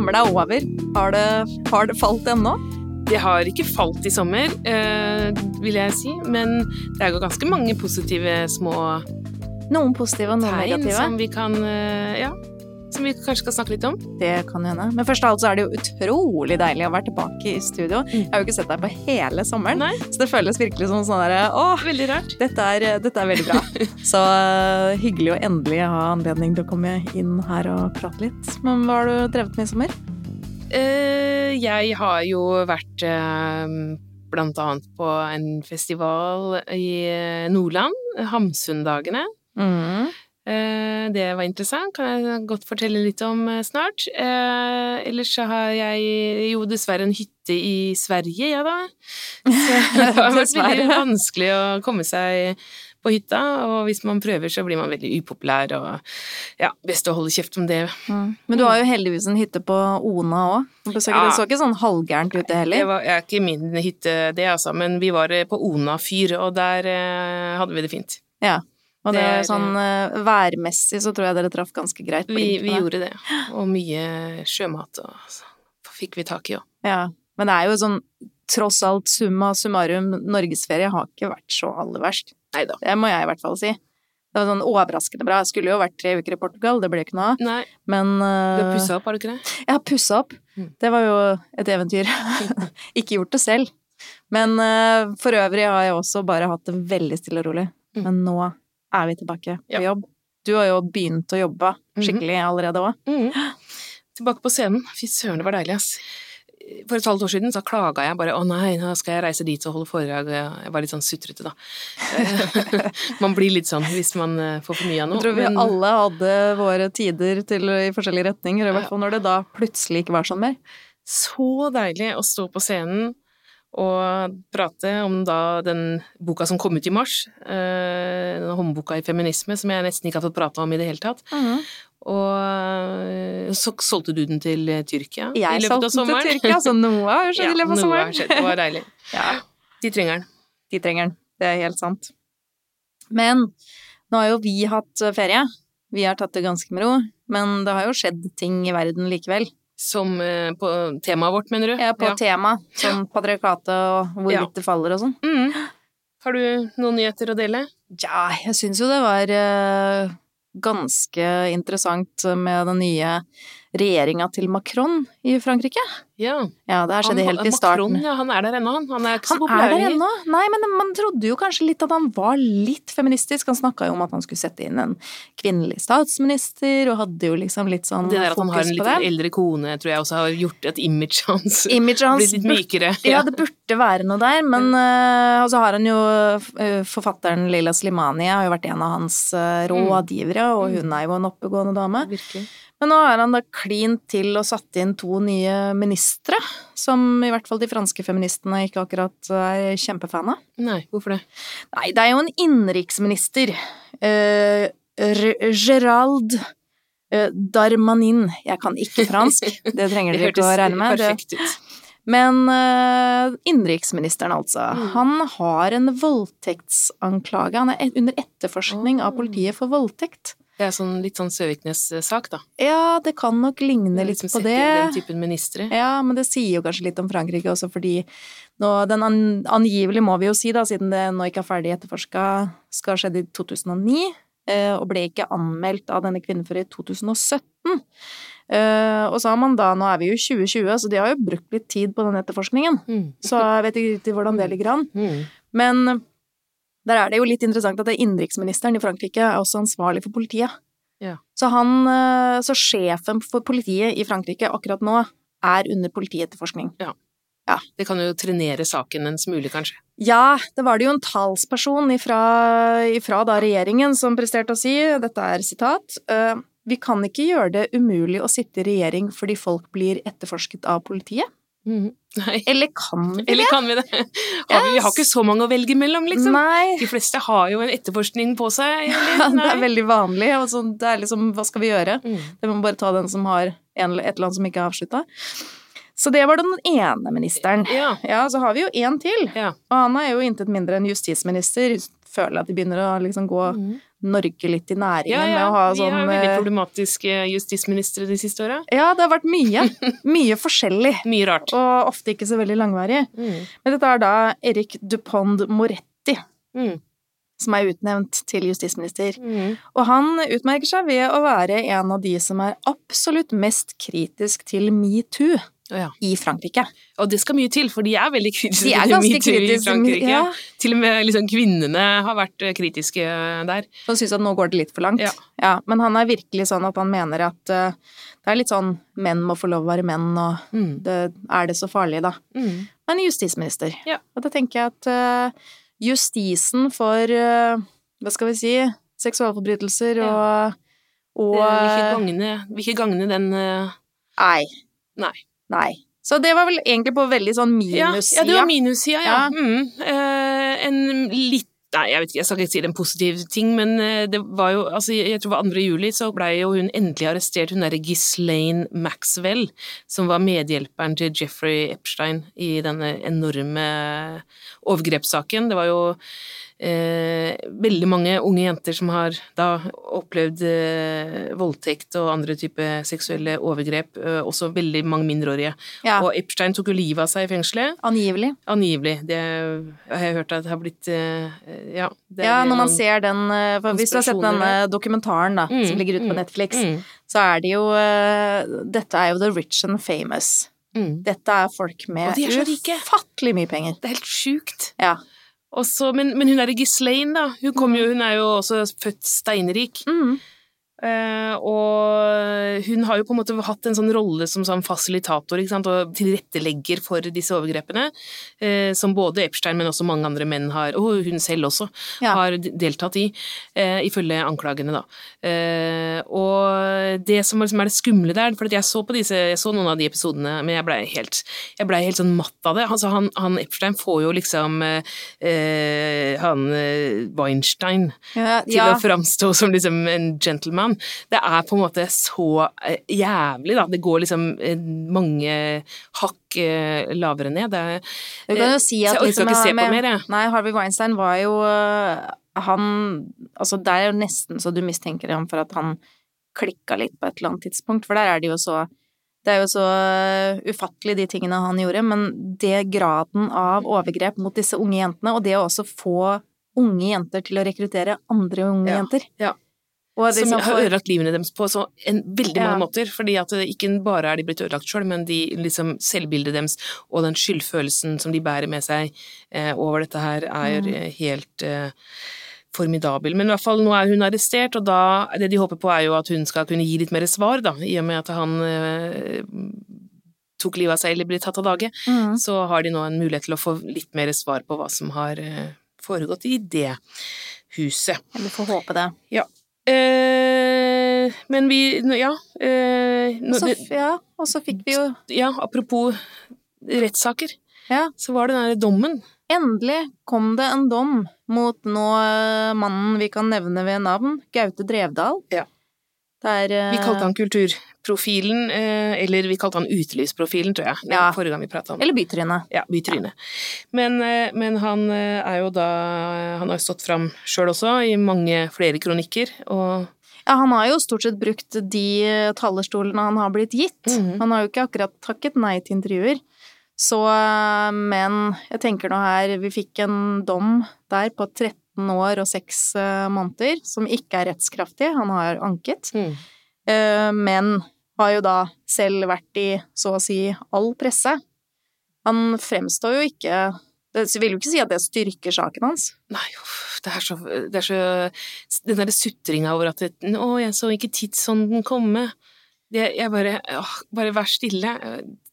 Sommeren er over. Har det, har det falt ennå? Det har ikke falt i sommer, eh, vil jeg si, men det er jo ganske mange positive små Noen positive og noen tegn negative. som vi kan eh, Ja, som vi kanskje skal snakke litt om. Det kan hende. Men først av alt så er det jo utrolig deilig å være tilbake i studio. Mm. Jeg har jo ikke sett deg på hele sommeren, Nei, så det føles virkelig som sånn derre Åh, veldig rart. dette er, dette er veldig bra. Så uh, hyggelig å endelig ha anledning til å komme inn her og prate litt. Men hva har du drevet med i sommer? Uh, jeg har jo vært uh, blant annet på en festival i Nordland, Hamsundagene. Mm. Eh, Det var interessant, kan jeg godt fortelle litt om eh, snart. Eh, ellers så har jeg jo dessverre en hytte i Sverige, ja da. Så det har vært veldig vanskelig å komme seg på hytta, og hvis man prøver så blir man veldig upopulær, og ja, best å holde kjeft om det. Mm. Men du har jo heldigvis en hytte på Ona òg. Det Ja. så ikke sånn halvgærent ut, det Det heller. var er ikke min hytte, det altså, men vi var på Ona fyr, og der eh, hadde vi det fint. Ja. Og det Det sånn øh, værmessig så tror jeg dere traff ganske greit. Vi, vi gjorde det, og mye sjømat og så fikk vi tak i òg. Ja. Men det er jo sånn tross alt summa summarum, norgesferie har ikke vært så aller verst. Neida. Det må jeg i hvert fall si. Det var sånn overraskende bra. Jeg skulle jo vært tre uker i Portugal, det ble ikke noe av. Nei, Men du har pussa opp, har du ikke det? Jeg har pussa opp. Mm. Det var jo et eventyr. ikke gjort det selv. Men uh, for øvrig har jeg også bare hatt det veldig stille og rolig. Mm. Men nå er vi tilbake på Ja. jobb. Du har jo begynt å jobbe skikkelig allerede òg. Mhm. Tilbake på scenen. Fy søren, det var deilig, ass. For et halvt år siden så klaga jeg bare 'Å nei, nå skal jeg reise dit og holde foredrag'. Jeg var litt sånn sutrete, da. man blir litt sånn hvis man eh, får for mye av noe. Jeg tror vi men- alle hadde våre tider til, i forskjellige retninger, i hvert fall når det da plutselig ikke var sånn mer. Så deilig å stå på scenen og prate om da den boka som kom ut i mars, eh, den håndboka i feminisme, som jeg nesten ikke har fått prata om i det hele tatt. Og eh, så solgte du den til Tyrkia Tyrkia i løpet av solgte den sommeren. til Tyrkia, så noe har skjedd i løpet av sommeren. noe har sommeren. skjedd. Det var deilig. Ja, De trenger den. de trenger den. Det er helt sant. Men nå har jo vi hatt eh, ferie. Vi har tatt det ganske med ro, men det har jo skjedd ting i verden likevel. Som eh, på temaet vårt, mener du? Ja, på på tema, som patriarkatet og hvorvidt Ja. det faller og sånn. Mm. Har du noen nyheter å dele? Ja, jeg syns jo det var eh, ganske interessant med den nye regjeringa til Macron i Frankrike. Ja. Ja, det her skjedde helt i Macron, starten. ja, han er der ennå, han. Han er ikke så Han populær er der ennå. Nei, men man trodde jo kanskje litt at han var litt feministisk. Han snakka jo om at han skulle sette inn en kvinnelig statsminister, og hadde jo liksom litt sånn fokus på Det Det der at han har en litt eldre kone, tror jeg også har gjort et image hans image hans blitt litt mykere. Ja, det burde være noe der, men uh, så har han jo uh, Forfatteren Lila Slimani har jo vært en av hans uh, rådgivere, og hun er jo en oppegående dame. Virkelig. Men nå har han da klint til og satt inn to nye ministre, som i hvert fall de franske feministene ikke akkurat er kjempefan av. Nei, hvorfor det? Nei, det er jo en innenriksminister. Eh, Gerald eh, Darmanin. Jeg kan ikke fransk, det trenger dere ikke å regne med. Det- perfekt ut. Men eh, innenriksministeren, altså. Mm. Han har en voldtektsanklage. Han er under etterforskning av politiet for voldtekt. Det er sånn, litt sånn Søviknes-sak, da. Ja, det kan nok ligne litt Liksom på det. Den typen ministre. Ja, men det sier jo kanskje litt om Frankrike også, fordi nå, den an, angivelig må vi jo si, da, siden det nå ikke er ferdig etterforska, skal ha skjedd i 2009, eh, og ble ikke anmeldt av denne kvinnen før i 2017. Eh, og så har man da, nå er vi jo i 2020, så de har jo brukt litt tid på den etterforskningen. Mm. Så jeg vet ikke hvordan det ligger an. Mm. Men der er det jo litt interessant at det innenriksministeren i Frankrike er også ansvarlig for politiet. Ja. Så han, eh, så sjefen for politiet i Frankrike akkurat nå er under politietterforskning. Det kan jo trenere saken en smule, kanskje. Ja, det var det jo en talsperson ifra, ifra da regjeringen som presterte å si, dette er sitat, eh, vi kan ikke gjøre det umulig å sitte i regjering fordi folk blir etterforsket av politiet. Mm. Nei. Eller kan vi det? Eller kan vi det? Har vi, vi har ikke så mange å velge mellom, liksom. Nei. De fleste har jo en etterforskning på seg, Ja, det er veldig vanlig. Altså, det er liksom, hva skal vi gjøre? Mm. Det må bare ta den som har en, et eller annet som ikke er avslutta. Så det var den ene ministeren. Ja. Ja, så har vi jo én til. Ja. Og han er jo intet mindre enn justisminister. Føler at de begynner å liksom gå Mm. Norge litt i næringen Ja, med å ha sånn Vi sånn har veldig eh, problematiske justisministre de siste åra. Ja, det har vært mye. Mye forskjellig. Mye rart. Og ofte ikke så veldig langvarig. Mm. Men dette er da Erik Dupond Moretti Mm. som er utnevnt til justisminister. Mm. Og han utmerker seg ved å være en av de som er absolutt mest kritisk til metoo ja. i Frankrike. Og det skal mye til, for de er veldig kritiske De er ganske kritiske. Ja. Til og med liksom, kvinnene har vært eh, kritiske der. Han syns at nå går det litt for langt. Ja. men han er virkelig sånn at han mener at uh, det er litt sånn menn må få lov å være menn, og Mm. det, er det så farlig, da? Mm. Men justisminister. Ja. Og da tenker jeg at uh, justisen for uh, hva skal vi si seksualforbrytelser og, og vil ikke gagne, den eh, Nei. Nei. Nei. Så det var vel egentlig på veldig sånn Ja, minussida. ja, det var minussida, ja. Ja. Mm. Uh, en litt Nei, jeg vet ikke, jeg skal ikke si det er en positiv ting, men eh, det var jo Altså, jeg tror det var 2. juli, så blei jo hun endelig arrestert, hun derre Ghislaine Maxwell, som var medhjelperen til Jeffrey Epstein i denne enorme overgrepssaken. Det var jo eh, veldig mange unge jenter som har da opplevd eh, voldtekt og andre typer seksuelle overgrep, eh, også veldig mange mindreårige. Ja, Og Epstein tok jo livet av seg i fengselet. angivelig. Angivelig. Det har jeg hørt at det har blitt eh, Ja, Ja, når man ser den eh, Hvis du har sett denne dokumentaren da, Mm, som ligger ute på mm, Netflix, mm, så er det jo eh, Dette er jo the rich and famous. mm. Dette er folk med ufattelig mye penger. Det er helt sjukt. Ja. Og så- men, men hun i Ghislaine, da. Hun, kom jo, hun er jo også født steinrik. Mm. Eh, og hun har jo på en måte hatt en sånn rolle som sånn fasilitator ikke sant? og tilrettelegger for disse overgrepene, uh, som både Epstein, men også mange andre menn har, og hun selv også, Ja. har deltatt i, uh, ifølge anklagene, da. Og det som liksom er det skumle der, for jeg så på disse, jeg så noen av de episodene, men jeg blei helt, jeg ble helt sånn matt av det. Altså, han, han Epstein får jo liksom han Weinstein Ja, til å framstå som liksom en gentleman. Det er på en måte så eh, jævlig, da. Det går liksom eh, mange hakk eh, lavere ned. Det Du kan jo si så jeg orker liksom, ikke se på mer, jeg. Nei, Harvey Weinstein var jo Han Altså, det er jo nesten så du mistenker ham for at han klikka litt på et eller annet tidspunkt, for der er det jo så det er jo så ufattelig, de tingene han gjorde, men det graden av overgrep mot disse unge jentene, og det å også få unge jenter til å rekruttere andre unge Ja, jenter ja. Som liksom har ødelagt livene deres på så en, veldig Ja. mange måter. Fordi at ikke bare er de blitt ødelagt sjøl, men de, liksom, selvbildet deres og den skyldfølelsen som de bærer med seg eh, over dette her, er Mm. eh, helt eh, formidabel. Men i hvert fall nå er hun arrestert, og da det de håper på er jo at hun skal kunne gi litt mer svar, da, i og med at han eh, tok livet av seg eller ble tatt av dage. Mm. Så har de nå en mulighet til å få litt mer svar på hva som har eh, foregått i det huset. Vi får håpe det. Eh, men vi Ja. Eh, så, ja, og så fikk vi jo ja, apropos rettssaker, Ja. så var det den derre dommen. Endelig kom det en dom mot nå eh, mannen vi kan nevne ved navn, Gaute Drevdal. Ja. Der eh, Vi kalte han Kulturprofilen, eh, eller vi kalte han Utelivsprofilen, tror jeg. Ja. Forrige gang vi prata om Eller Bytryne. Ja, bytryne. Men, eh, men han eh, er jo da Han har stått fram sjøl også, i mange flere kronikker, og Ja, han har jo stort sett brukt de talerstolene han har blitt gitt. Mhm. Han har jo ikke akkurat takket nei til intervjuer. Så, men jeg tenker nå her, vi fikk en dom der på 13 år og 6 måneder, som ikke er rettskraftig. Han har anket. mm. Eh, men har jo da selv vært i så å si all presse. Han fremstår jo ikke det vil jo ikke si at det styrker saken hans. Nei, uff, det er så, det er så Den derre sutringa over at det, 'Å, jeg så ikke tidsånden komme'. Det, jeg bare åh, Bare vær stille.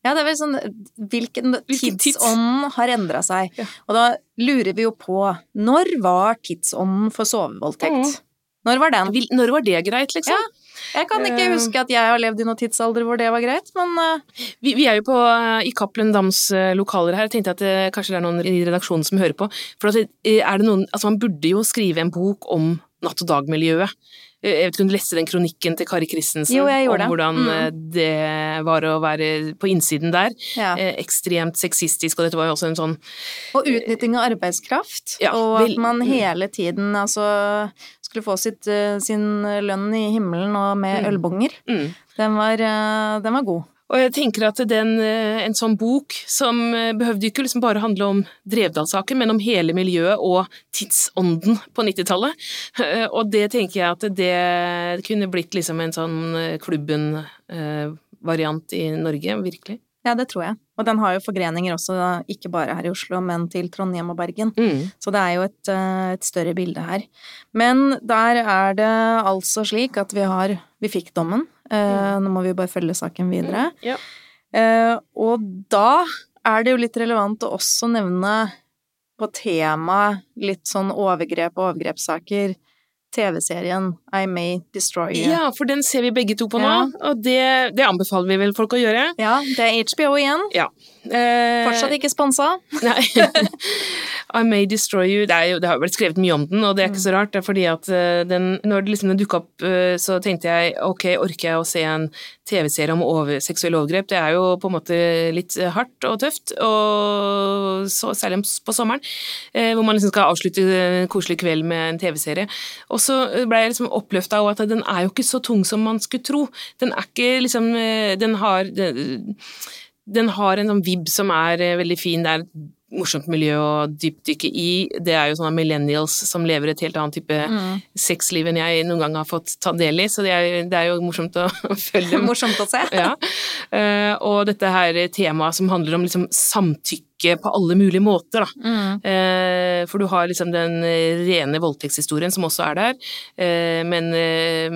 Ja, det er vel sånn Hvilken Hvilken tids- har endra seg? Ja. Og da lurer vi jo på Når var tidsånden for sovevoldtekt? Mm. Når var den? Når var det greit, liksom? Ja. Jeg kan ikke Eh. huske at jeg har levd i noen tidsalder hvor det var greit, men eh, Vi, vi er jo på, eh, i Cappelen Dams lokaler her. Jeg tenkte at det, kanskje det er noen i redaksjonen som hører på. For at, er det noen, altså man burde jo skrive en bok om natt- og dagmiljøet. Jeg vet ikke om du leste den kronikken til Kari Christensen Jo, om det. hvordan Mm. eh, det var å være på innsiden der. ja. Ekstremt sexistisk, og dette var jo også en sånn Og utnytting av arbeidskraft. Ja, og at man mm. hele tiden Altså, skulle få sitt, eh, sin lønn i himmelen og med Mm. ølbonger. Mm. Den var, eh, den var god. Og jeg tenker at den, eh, en sånn bok som eh, behøvde ikke liksom bare handle om Drevdal-saken, men om hele miljøet og tidsånden på 90-tallet. Eh, Og det tenker jeg at det kunne blitt liksom en sånn klubben-variant i Norge, virkelig. Ja, det tror jeg. Og den har jo forgreninger også, ikke bare her i Oslo, men til Trondheim og Bergen. Mm. Så det er jo et, eh, et større bilde her. Men der er det altså slik at vi har Vi fikk dommen. Mm. Nå må vi bare følge saken videre. Ja. Eh, og da er det jo litt relevant å også nevne på temaet litt sånn overgrep og overgrepssaker TV-serien I May Destroy You. ja, for den ser vi begge to på nå, Ja. og det, det anbefaler vi vel folk å gjøre. Ja, det er HBO igjen. Ja. Eh, Fortsatt ikke sponsa. Nei. I May Destroy You det, jo, det har jo blitt skrevet mye om den, og det er ikke så rart. Det er fordi at eh, den, når det liksom dukka opp, eh, så tenkte jeg ok, orker jeg å se en TV-serie om over, seksuelle overgrep? Det er jo på en måte litt hardt og tøft, og så, særlig på sommeren, eh, hvor man liksom skal avslutte en koselig kveld med en TV-serie. Og så ble jeg liksom oppløfta av at den er jo ikke så tung som man skulle tro. Den er ikke liksom Den har den, den har en sånn vib som er eh, veldig fin. Det er et morsomt miljø å dypdykke i. Det er jo sånne millennials som lever et helt annet type Mm. sexliv enn jeg noen gang har fått ta del i, så det er, det er jo morsomt å følge. Morsomt å se. Ja. Eh, og dette her temaet som handler om liksom samtykke på alle mulige måter, da. Mm. Eh, for du har liksom den eh, rene voldtektshistorien som også er der, eh, men, eh,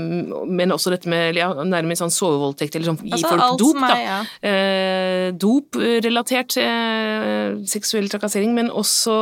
men også dette med ja, nærmest sånn sovevoldtekt, eller sånn gi Altså, folk dop, er, ja. Eh, Dop-relatert eh, seksuell trakassering, men også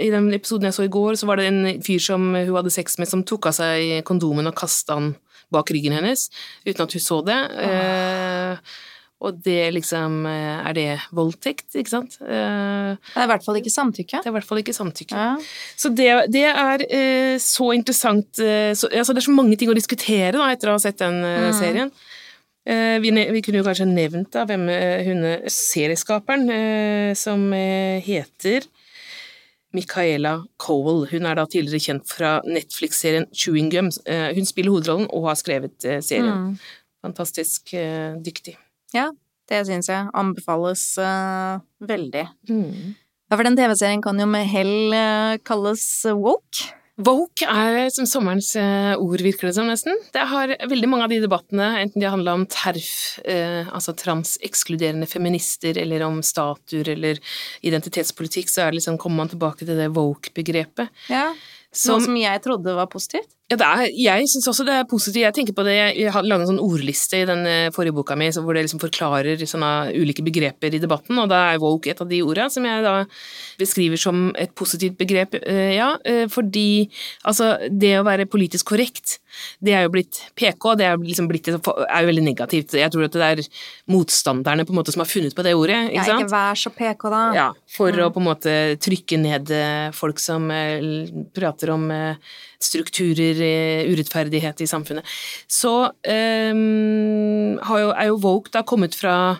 i den episoden jeg så i går, så var det en fyr som hun hadde sex med, som tok av seg kondomen og kasta den bak ryggen hennes, uten at hun så det. Eh, og det liksom eh, Er det voldtekt, ikke sant? Eh, Det er i hvert fall ikke samtykke. det er i hvert fall ikke samtykke. Ja. Så det, det er eh, så interessant så, altså Det er så mange ting å diskutere da, etter å ha sett den Mm. serien. Eh, vi, vi kunne jo kanskje nevnt da, hvem hun er serieskaperen, som heter Michaela Cole. Hun er da tidligere kjent fra Netflix-serien Chewing Gum. Hun spiller hovedrollen og har skrevet serien. Mm. Fantastisk dyktig. Ja, det syns jeg anbefales uh, veldig. Mm. Ja, for den TV-serien kan jo med hell uh, kalles woke. Woke er som sommerens eh, ord, virker det som nesten. Det har veldig mange av de debattene, enten de har handla om TERF, eh, altså transekskluderende feminister, eller om statuer eller identitetspolitikk, så er det liksom, kommer man tilbake til det woke-begrepet. Ja, Som, Noe som jeg trodde var positivt. Ja, det er, jeg syns også det er positivt. Jeg tenker på det, jeg har laget en sånn ordliste i den eh, forrige boka mi, hvor det liksom forklarer sånne ulike begreper i debatten, og da er woke et av de ordene som jeg da beskriver som et positivt begrep, eh, ja, eh, fordi altså det å være politisk korrekt, det er jo blitt PK, det er liksom blitt, er jo veldig negativt. Jeg tror at det er motstanderne på en måte som har funnet på det ordet, Ja, ikke sant? ikke vær så PK, da. Ja, for å på en måte trykke ned folk som prater om strukturer, eh, urettferdighet i samfunnet. Så eh, har jo, er jo Vogue da kommet fra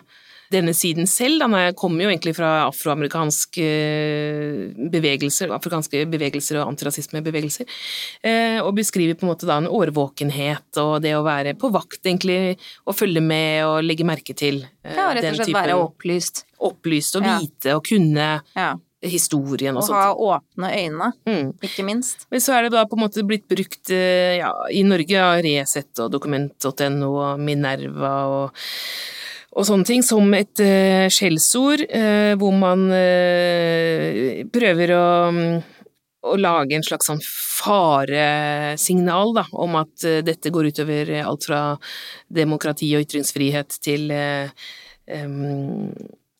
denne siden selv. Han er- kommer jo egentlig fra afroamerikanske bevegelser, afrikanske bevegelser og antirasismebevegelser, eh, og beskriver på en måte da en årvåkenhet og det å være på vakt, egentlig, og følge med og legge merke til eh, Ja, rett og slett være opplyst. opplyst og Ja. vite og kunne Ja. Historien og Og sånt. ha åpne øyne, Mm. ikke minst. Men så er det da på en måte blitt brukt eh, ja, i Norge av Resett og Dokument.no og Minerva og, og sånne ting som et uh, skjellsord uh, hvor man uh, prøver å um, å lage en slags sånn faresignal da, om at dette går utover alt fra demokrati og ytringsfrihet til em,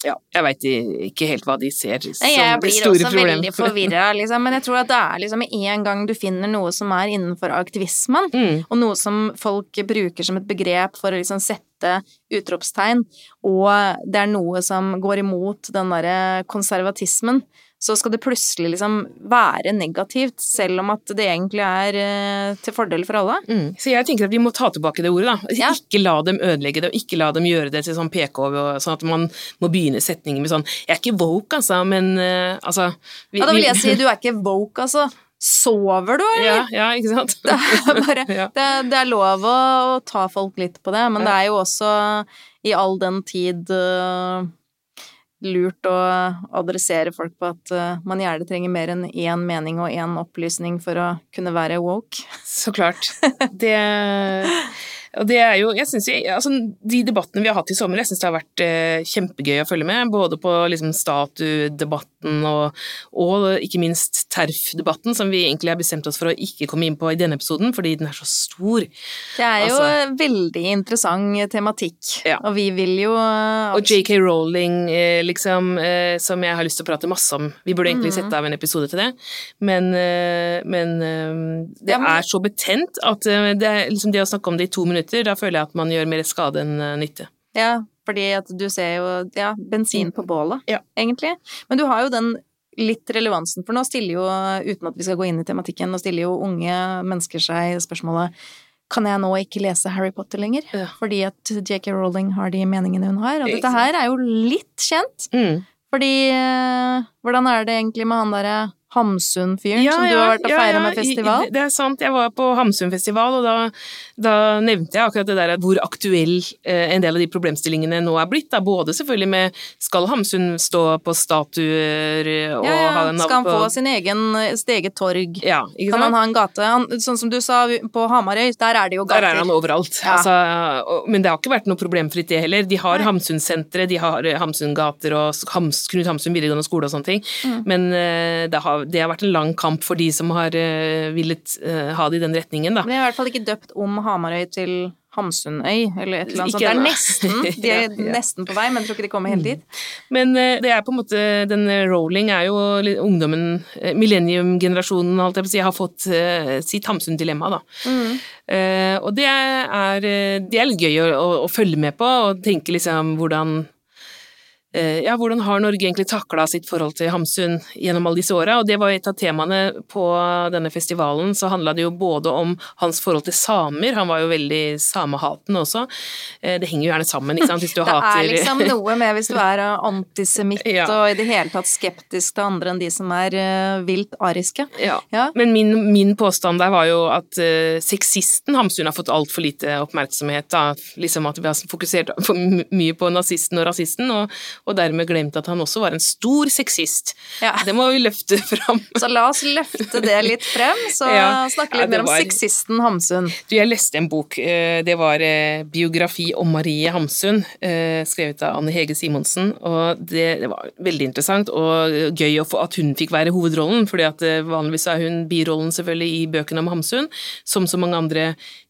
ja, jeg veit ikke helt hva de ser som Nei, jeg blir store også veldig forvirra, liksom. Men jeg tror at det er liksom med en gang du finner noe som er innenfor aktivismen, Mm. og noe som folk bruker som et begrep for å liksom sette utropstegn, og det er noe som går imot den derre konservatismen, så skal det plutselig liksom være negativt, selv om at det egentlig er eh, til fordel for alle. Mm. Så jeg tenker at vi må ta tilbake det ordet, da. Ja. Ikke la dem ødelegge det, og ikke la dem gjøre det til sånn PK, sånn at man må begynne setningen med sånn Jeg er ikke woke, altså, men uh, altså vi, Ja, da vil vi- jeg si du er ikke woke, altså. Sover du, eller? Ja, ja, ikke sant? Det er, bare, Ja. det, det er lov å, ta folk litt på det, men det er jo også i all den tid øh, lurt å adressere folk på at øh, man gjerne trenger mer enn én mening og én opplysning for å kunne være woke. Så klart. Det og det er jo, jeg synes, jeg, altså De debattene vi har hatt i sommer, jeg syns det har vært eh, kjempegøy å følge med. Både på liksom, statudebatten og, og ikke minst TERF-debatten, som vi egentlig har bestemt oss for å ikke komme inn på i denne episoden, fordi den er så stor. Det er jo Altså- veldig interessant tematikk, Ja. og vi vil jo øh, Og JK Rowling, eh, liksom, eh, som jeg har lyst til å prate masse om. Vi burde egentlig mm. sette av en episode til det, men, eh, men eh, det Ja, men- er så betent at eh, det, er, liksom, det å snakke om det i to minutter, da føler jeg at man gjør mer skade enn eh, nytte. Ja, fordi at du ser jo ja, bensin på bålet, Ja. egentlig. Men du har jo den litt relevansen, for nå stiller jo, uten at vi skal gå inn i tematikken, nå stiller jo unge mennesker seg spørsmålet kan jeg nå ikke lese Harry Potter lenger? Ja. Fordi at JK Rowling har de meningene hun har. Og dette her er jo litt kjent. Mm. Fordi eh, hvordan er det egentlig med han derre Hamsun-fyren som du har vært og ja, feira ja, med festival? Det er sant. Jeg var på Hamsun-festival, og da, da nevnte jeg akkurat det der hvor aktuell eh, en del av de problemstillingene nå er blitt. Da. Både selvfølgelig med skal Hamsun stå på statuer og ja, ja. ha en Skal han få og... sin egen, steget torg? Ja, ikke Kan han ha en gate? Han, sånn som du sa, på Hamarøy, der er det jo gater. Der er han overalt. Ja. Altså, og- men det har ikke vært noe problemfritt, det heller. De har Hamsun-senteret, de har Hamsun-gater og Hams, Knut Hamsun videregående skole og sånne ting. Mm. Men eh, det har, det har vært en lang kamp for de som har eh, villet eh, ha det i den retningen, da. Men jeg har i hvert fall ikke døpt om Hamarøy til Hamsunøy, eller et eller annet sånt. Det er nesten, de er nesten på vei, men jeg tror ikke de kommer helt dit. Men eh, det er på en måte, den rolling er jo ungdommen, millennium-generasjonen, holdt jeg på å si, har fått sitt Hamsun-dilemma, da. Eh, og det er, det er litt gøy å, å, å følge med på, og tenke liksom hvordan ja, hvordan har Norge egentlig takla sitt forhold til Hamsun gjennom alle disse åra? Og det var et av temaene på denne festivalen. Så handla det jo både om hans forhold til samer, han var jo veldig samehatende også. Eh, det henger jo gjerne sammen, ikke sant, hvis du Det hater er liksom noe med hvis du er eh, antisemitt Ja. og i det hele tatt skeptisk til andre enn de som er eh, vilt ariske. Ja. Ja. Men min, min påstand der var jo at eh, sexisten Hamsun har fått altfor lite oppmerksomhet. Da. Liksom at vi har fokusert for mye på nazisten og rasisten, og, og dermed glemt at han også var en stor sexist. Ja. Det må vi løfte fram. Så la oss løfte det litt frem, så Ja. snakke litt ja, mer om var- sexisten Hamsun. Du, jeg leste en bok, eh, det var eh, biografi om Marie Hamsun, eh, skrevet av Anne Hege Simonsen, og det, det var veldig interessant og gøy å få at hun fikk være hovedrollen, fordi at vanligvis er hun birollen selvfølgelig i bøkene om Hamsun, som så mange andre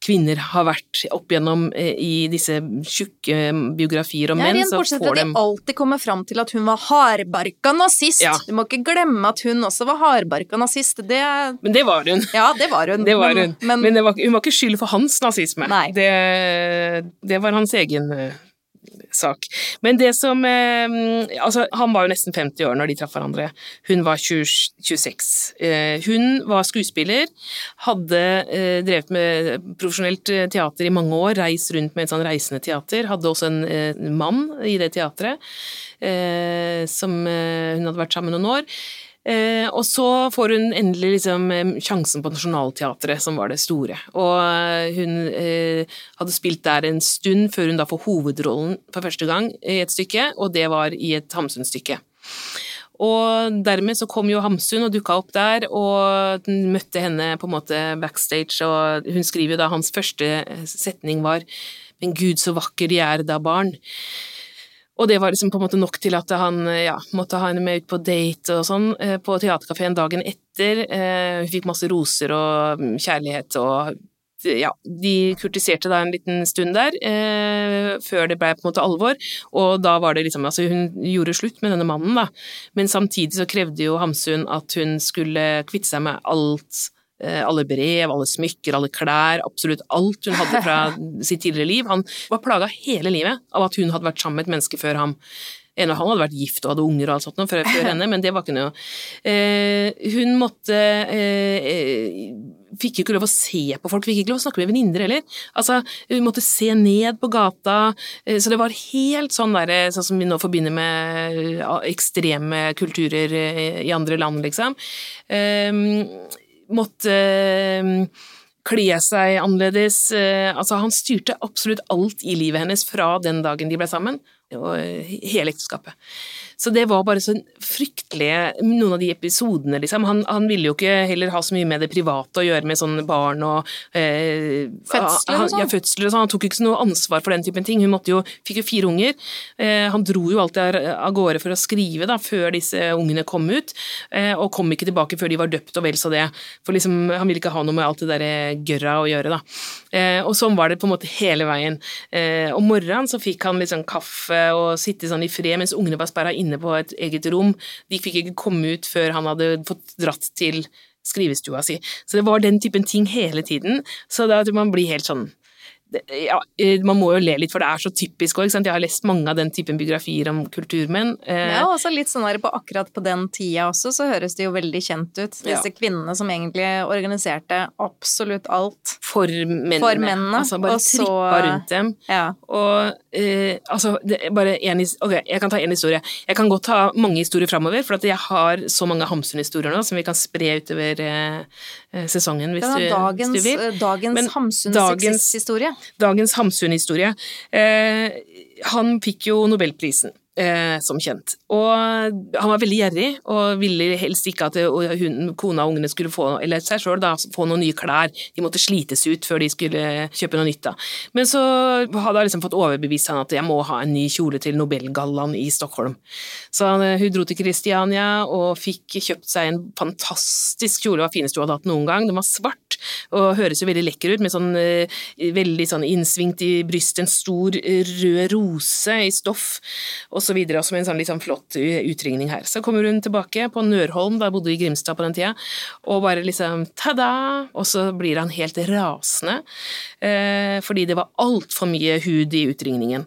kvinner har vært opp igjennom eh, i disse tjukke biografier om Ja, menn, så får dem de alltid kommer fram til at hun var hardbarka nazist. Ja. Du må ikke glemme at hun også var hardbarka nazist. Det Men det var hun. Ja, det var hun. Det var hun. Men, Men, men, det var, hun var ikke skyld for hans nazisme. Det, det var hans egen eh, sak. Men det som eh, Altså, han var jo nesten 50 år når de traff hverandre. Hun var 20, 26. Eh, hun var skuespiller, hadde eh, drevet med profesjonelt eh, teater i mange år, reist rundt med et sånn reisende teater, hadde også en eh, mann i det teatret eh, som hun hadde vært sammen noen år. Eh, og så får hun endelig liksom sjansen på Nationaltheatret, som var det store. Og eh, hun eh, hadde spilt der en stund før hun da får hovedrollen for første gang i et stykke, og det var i et Hamsun-stykke. Og dermed så kom jo Hamsun og dukka opp der, og møtte henne på en måte backstage, og hun skriver jo da hans første setning var Men gud, så vakker de er da, barn. Og det var liksom på en måte nok til at han ja, måtte ha henne med ut på date og sånn eh, på teaterkafeen dagen etter. Eh, Hun fikk masse roser og mm, kjærlighet og ja, de kurtiserte da en liten stund der, eh, før det ble på en måte alvor, og da var det liksom Altså, hun gjorde slutt med denne mannen, da, men samtidig så krevde jo Hamsun at hun skulle kvitte seg med alt eh, alle brev, alle smykker, alle klær, absolutt alt hun hadde fra sitt tidligere liv. Han var plaga hele livet av at hun hadde vært sammen med et menneske før ham. En av han hadde vært gift og hadde unger og alt sånt før, før henne, men det var ikke noe. Eh, hun måtte eh, eh, Fikk ikke lov å se på folk, fikk ikke lov å snakke med venninner heller. Altså, hun måtte se ned på gata, eh, så det var helt sånn derre Sånn som vi nå forbinder med eh, ekstreme kulturer eh, i andre land, liksom. Eh, måtte eh, kle seg annerledes. eh, Altså, han styrte absolutt alt i livet hennes fra den dagen de ble sammen, og eh, hele ekteskapet. Så det var bare så fryktelige Noen av de episodene, liksom. Han, han ville jo ikke heller ha så mye med det private å gjøre, med sånne barn og eh, Fødsler og sånn? Ja, fødsler og sånn. Han tok ikke noe ansvar for den typen ting. Hun måtte jo, fikk jo fire unger. Eh, han dro jo alltid av- av gårde for å skrive da, før disse ungene kom ut, eh, og kom ikke tilbake før de var døpt og vel så det. For liksom, han ville ikke ha noe med alt det der gørra å gjøre, da. Eh, og sånn var det på en måte hele veien. Eh, om morgenen så fikk han litt sånn kaffe og sitte sånn i fred mens ungene var sperra inne på et eget rom. De fikk ikke komme ut før han hadde fått dratt til skrivestua si. Så det var den typen ting hele tiden. Så da tror man blir helt sånn ja, eh, man må jo le litt, for det er så typisk òg. Jeg har lest mange av den typen biografier om kulturmenn. Eh, Ja, og også litt sånn der på akkurat på den tida også, så høres det jo veldig kjent ut. Disse Ja. kvinnene som egentlig organiserte absolutt alt. for mennene. For mennene, Altså bare så- trippa rundt dem. Ja. Og eh, altså, bare en, Ok, jeg kan ta én historie. Jeg kan godt ta mange historier framover, for jeg har så mange Hamsun-historier nå som vi kan spre utover eh, sesongen, hvis, du, dagens, hvis du vil. eh, dagens Men Hamsun dagens- Dagens Hamsun-historie. Eh, han fikk jo nobelprisen. Eh, som kjent. Og han var veldig gjerrig, og ville helst ikke at hun, kona og ungene skulle få, eller seg sjøl, få noen nye klær. De måtte slites ut før de skulle kjøpe noe nytt. da. Men så hadde hun liksom fått overbevist han at jeg må ha en ny kjole til Nobelgallaen i Stockholm. Så han, hun dro til Kristiania og fikk kjøpt seg en fantastisk kjole, det var fineste hun hadde hatt noen gang. Den var svart og høres jo veldig lekker ut, med sånn eh, veldig sånn innsvingt i brystet, en stor eh, rød rose i stoff, og så videre, også med en sånn litt sånn flott utringning her. Så kommer hun tilbake på Nørholm, da jeg bodde i Grimstad på den tida, og bare liksom ta-da! Og så blir han helt rasende, eh, fordi det var altfor mye hud i utringningen.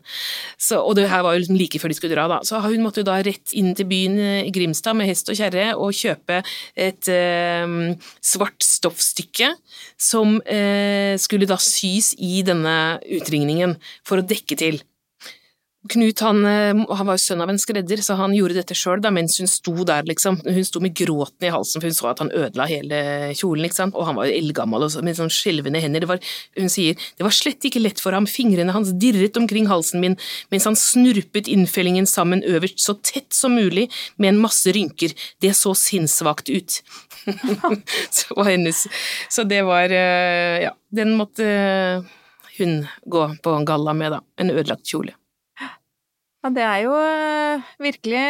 Så, og det her var jo liksom like før de skulle dra, da. Så hun måtte jo da rett inn til byen eh, i Grimstad med hest og kjerre og kjøpe et eh, svart stoffstykke som eh, skulle da sys i denne utringningen for å dekke til. Knut han, eh, han var jo sønn av en skredder, så han gjorde dette sjøl mens hun sto der, liksom. Hun sto med gråten i halsen, for hun så at han ødela hele kjolen, ikke. Og han var jo eldgammel og med sånn skjelvende hender. Var, hun sier det var slett ikke lett for ham, fingrene hans dirret omkring halsen min mens han snurpet innfellingen sammen øverst så tett som mulig med en masse rynker. Det så sinnssvakt ut. så, var hennes, så det var eh, Ja, den måtte hun gå på en galla med, da. En ødelagt kjole. Ja, det er jo eh, virkelig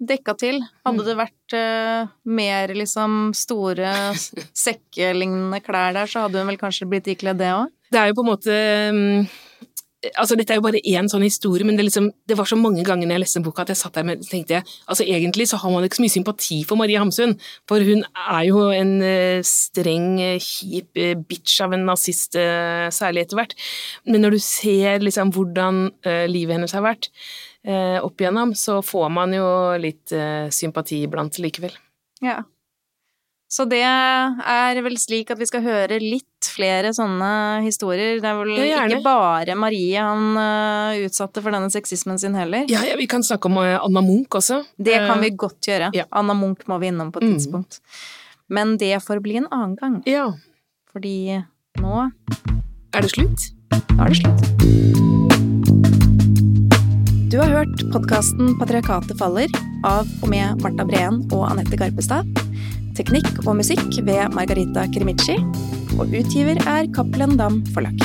dekka til. Hadde det vært uh, mer liksom store sekkelignende klær der, så hadde hun vel kanskje blitt ikledd det òg? Det er jo på en måte um, Altså, dette er jo bare én sånn historie, men det, liksom, det var så mange ganger når jeg leste boka at jeg satt der med tenkte jeg, altså Egentlig så har man ikke så mye sympati for Marie Hamsun, for hun er jo en uh, streng, kjip uh, bitch av en nazist, særlig etter hvert. Men når du ser liksom hvordan livet hennes har vært opp igjennom, så får man jo litt eh, sympati iblant likevel. Ja. Så det er vel slik at vi skal høre litt flere sånne historier. Det er vel Ja, ikke bare Marie han eh, utsatte for denne sexismen sin heller. Ja, ja, Vi kan snakke om eh, Anna Munch også. Det kan Eh, vi godt gjøre. ja. Anna Munch må vi innom på et Mm. tidspunkt. Men det får bli en annen gang, Ja. fordi nå Er det slutt? Nå er det slutt. Du har hørt podkasten 'Patriarkatet faller' av og med Marta Breen og Anette Garpestad. Teknikk og musikk ved Margarita Krimici. Og utgiver er Cappelen Dam Forlag.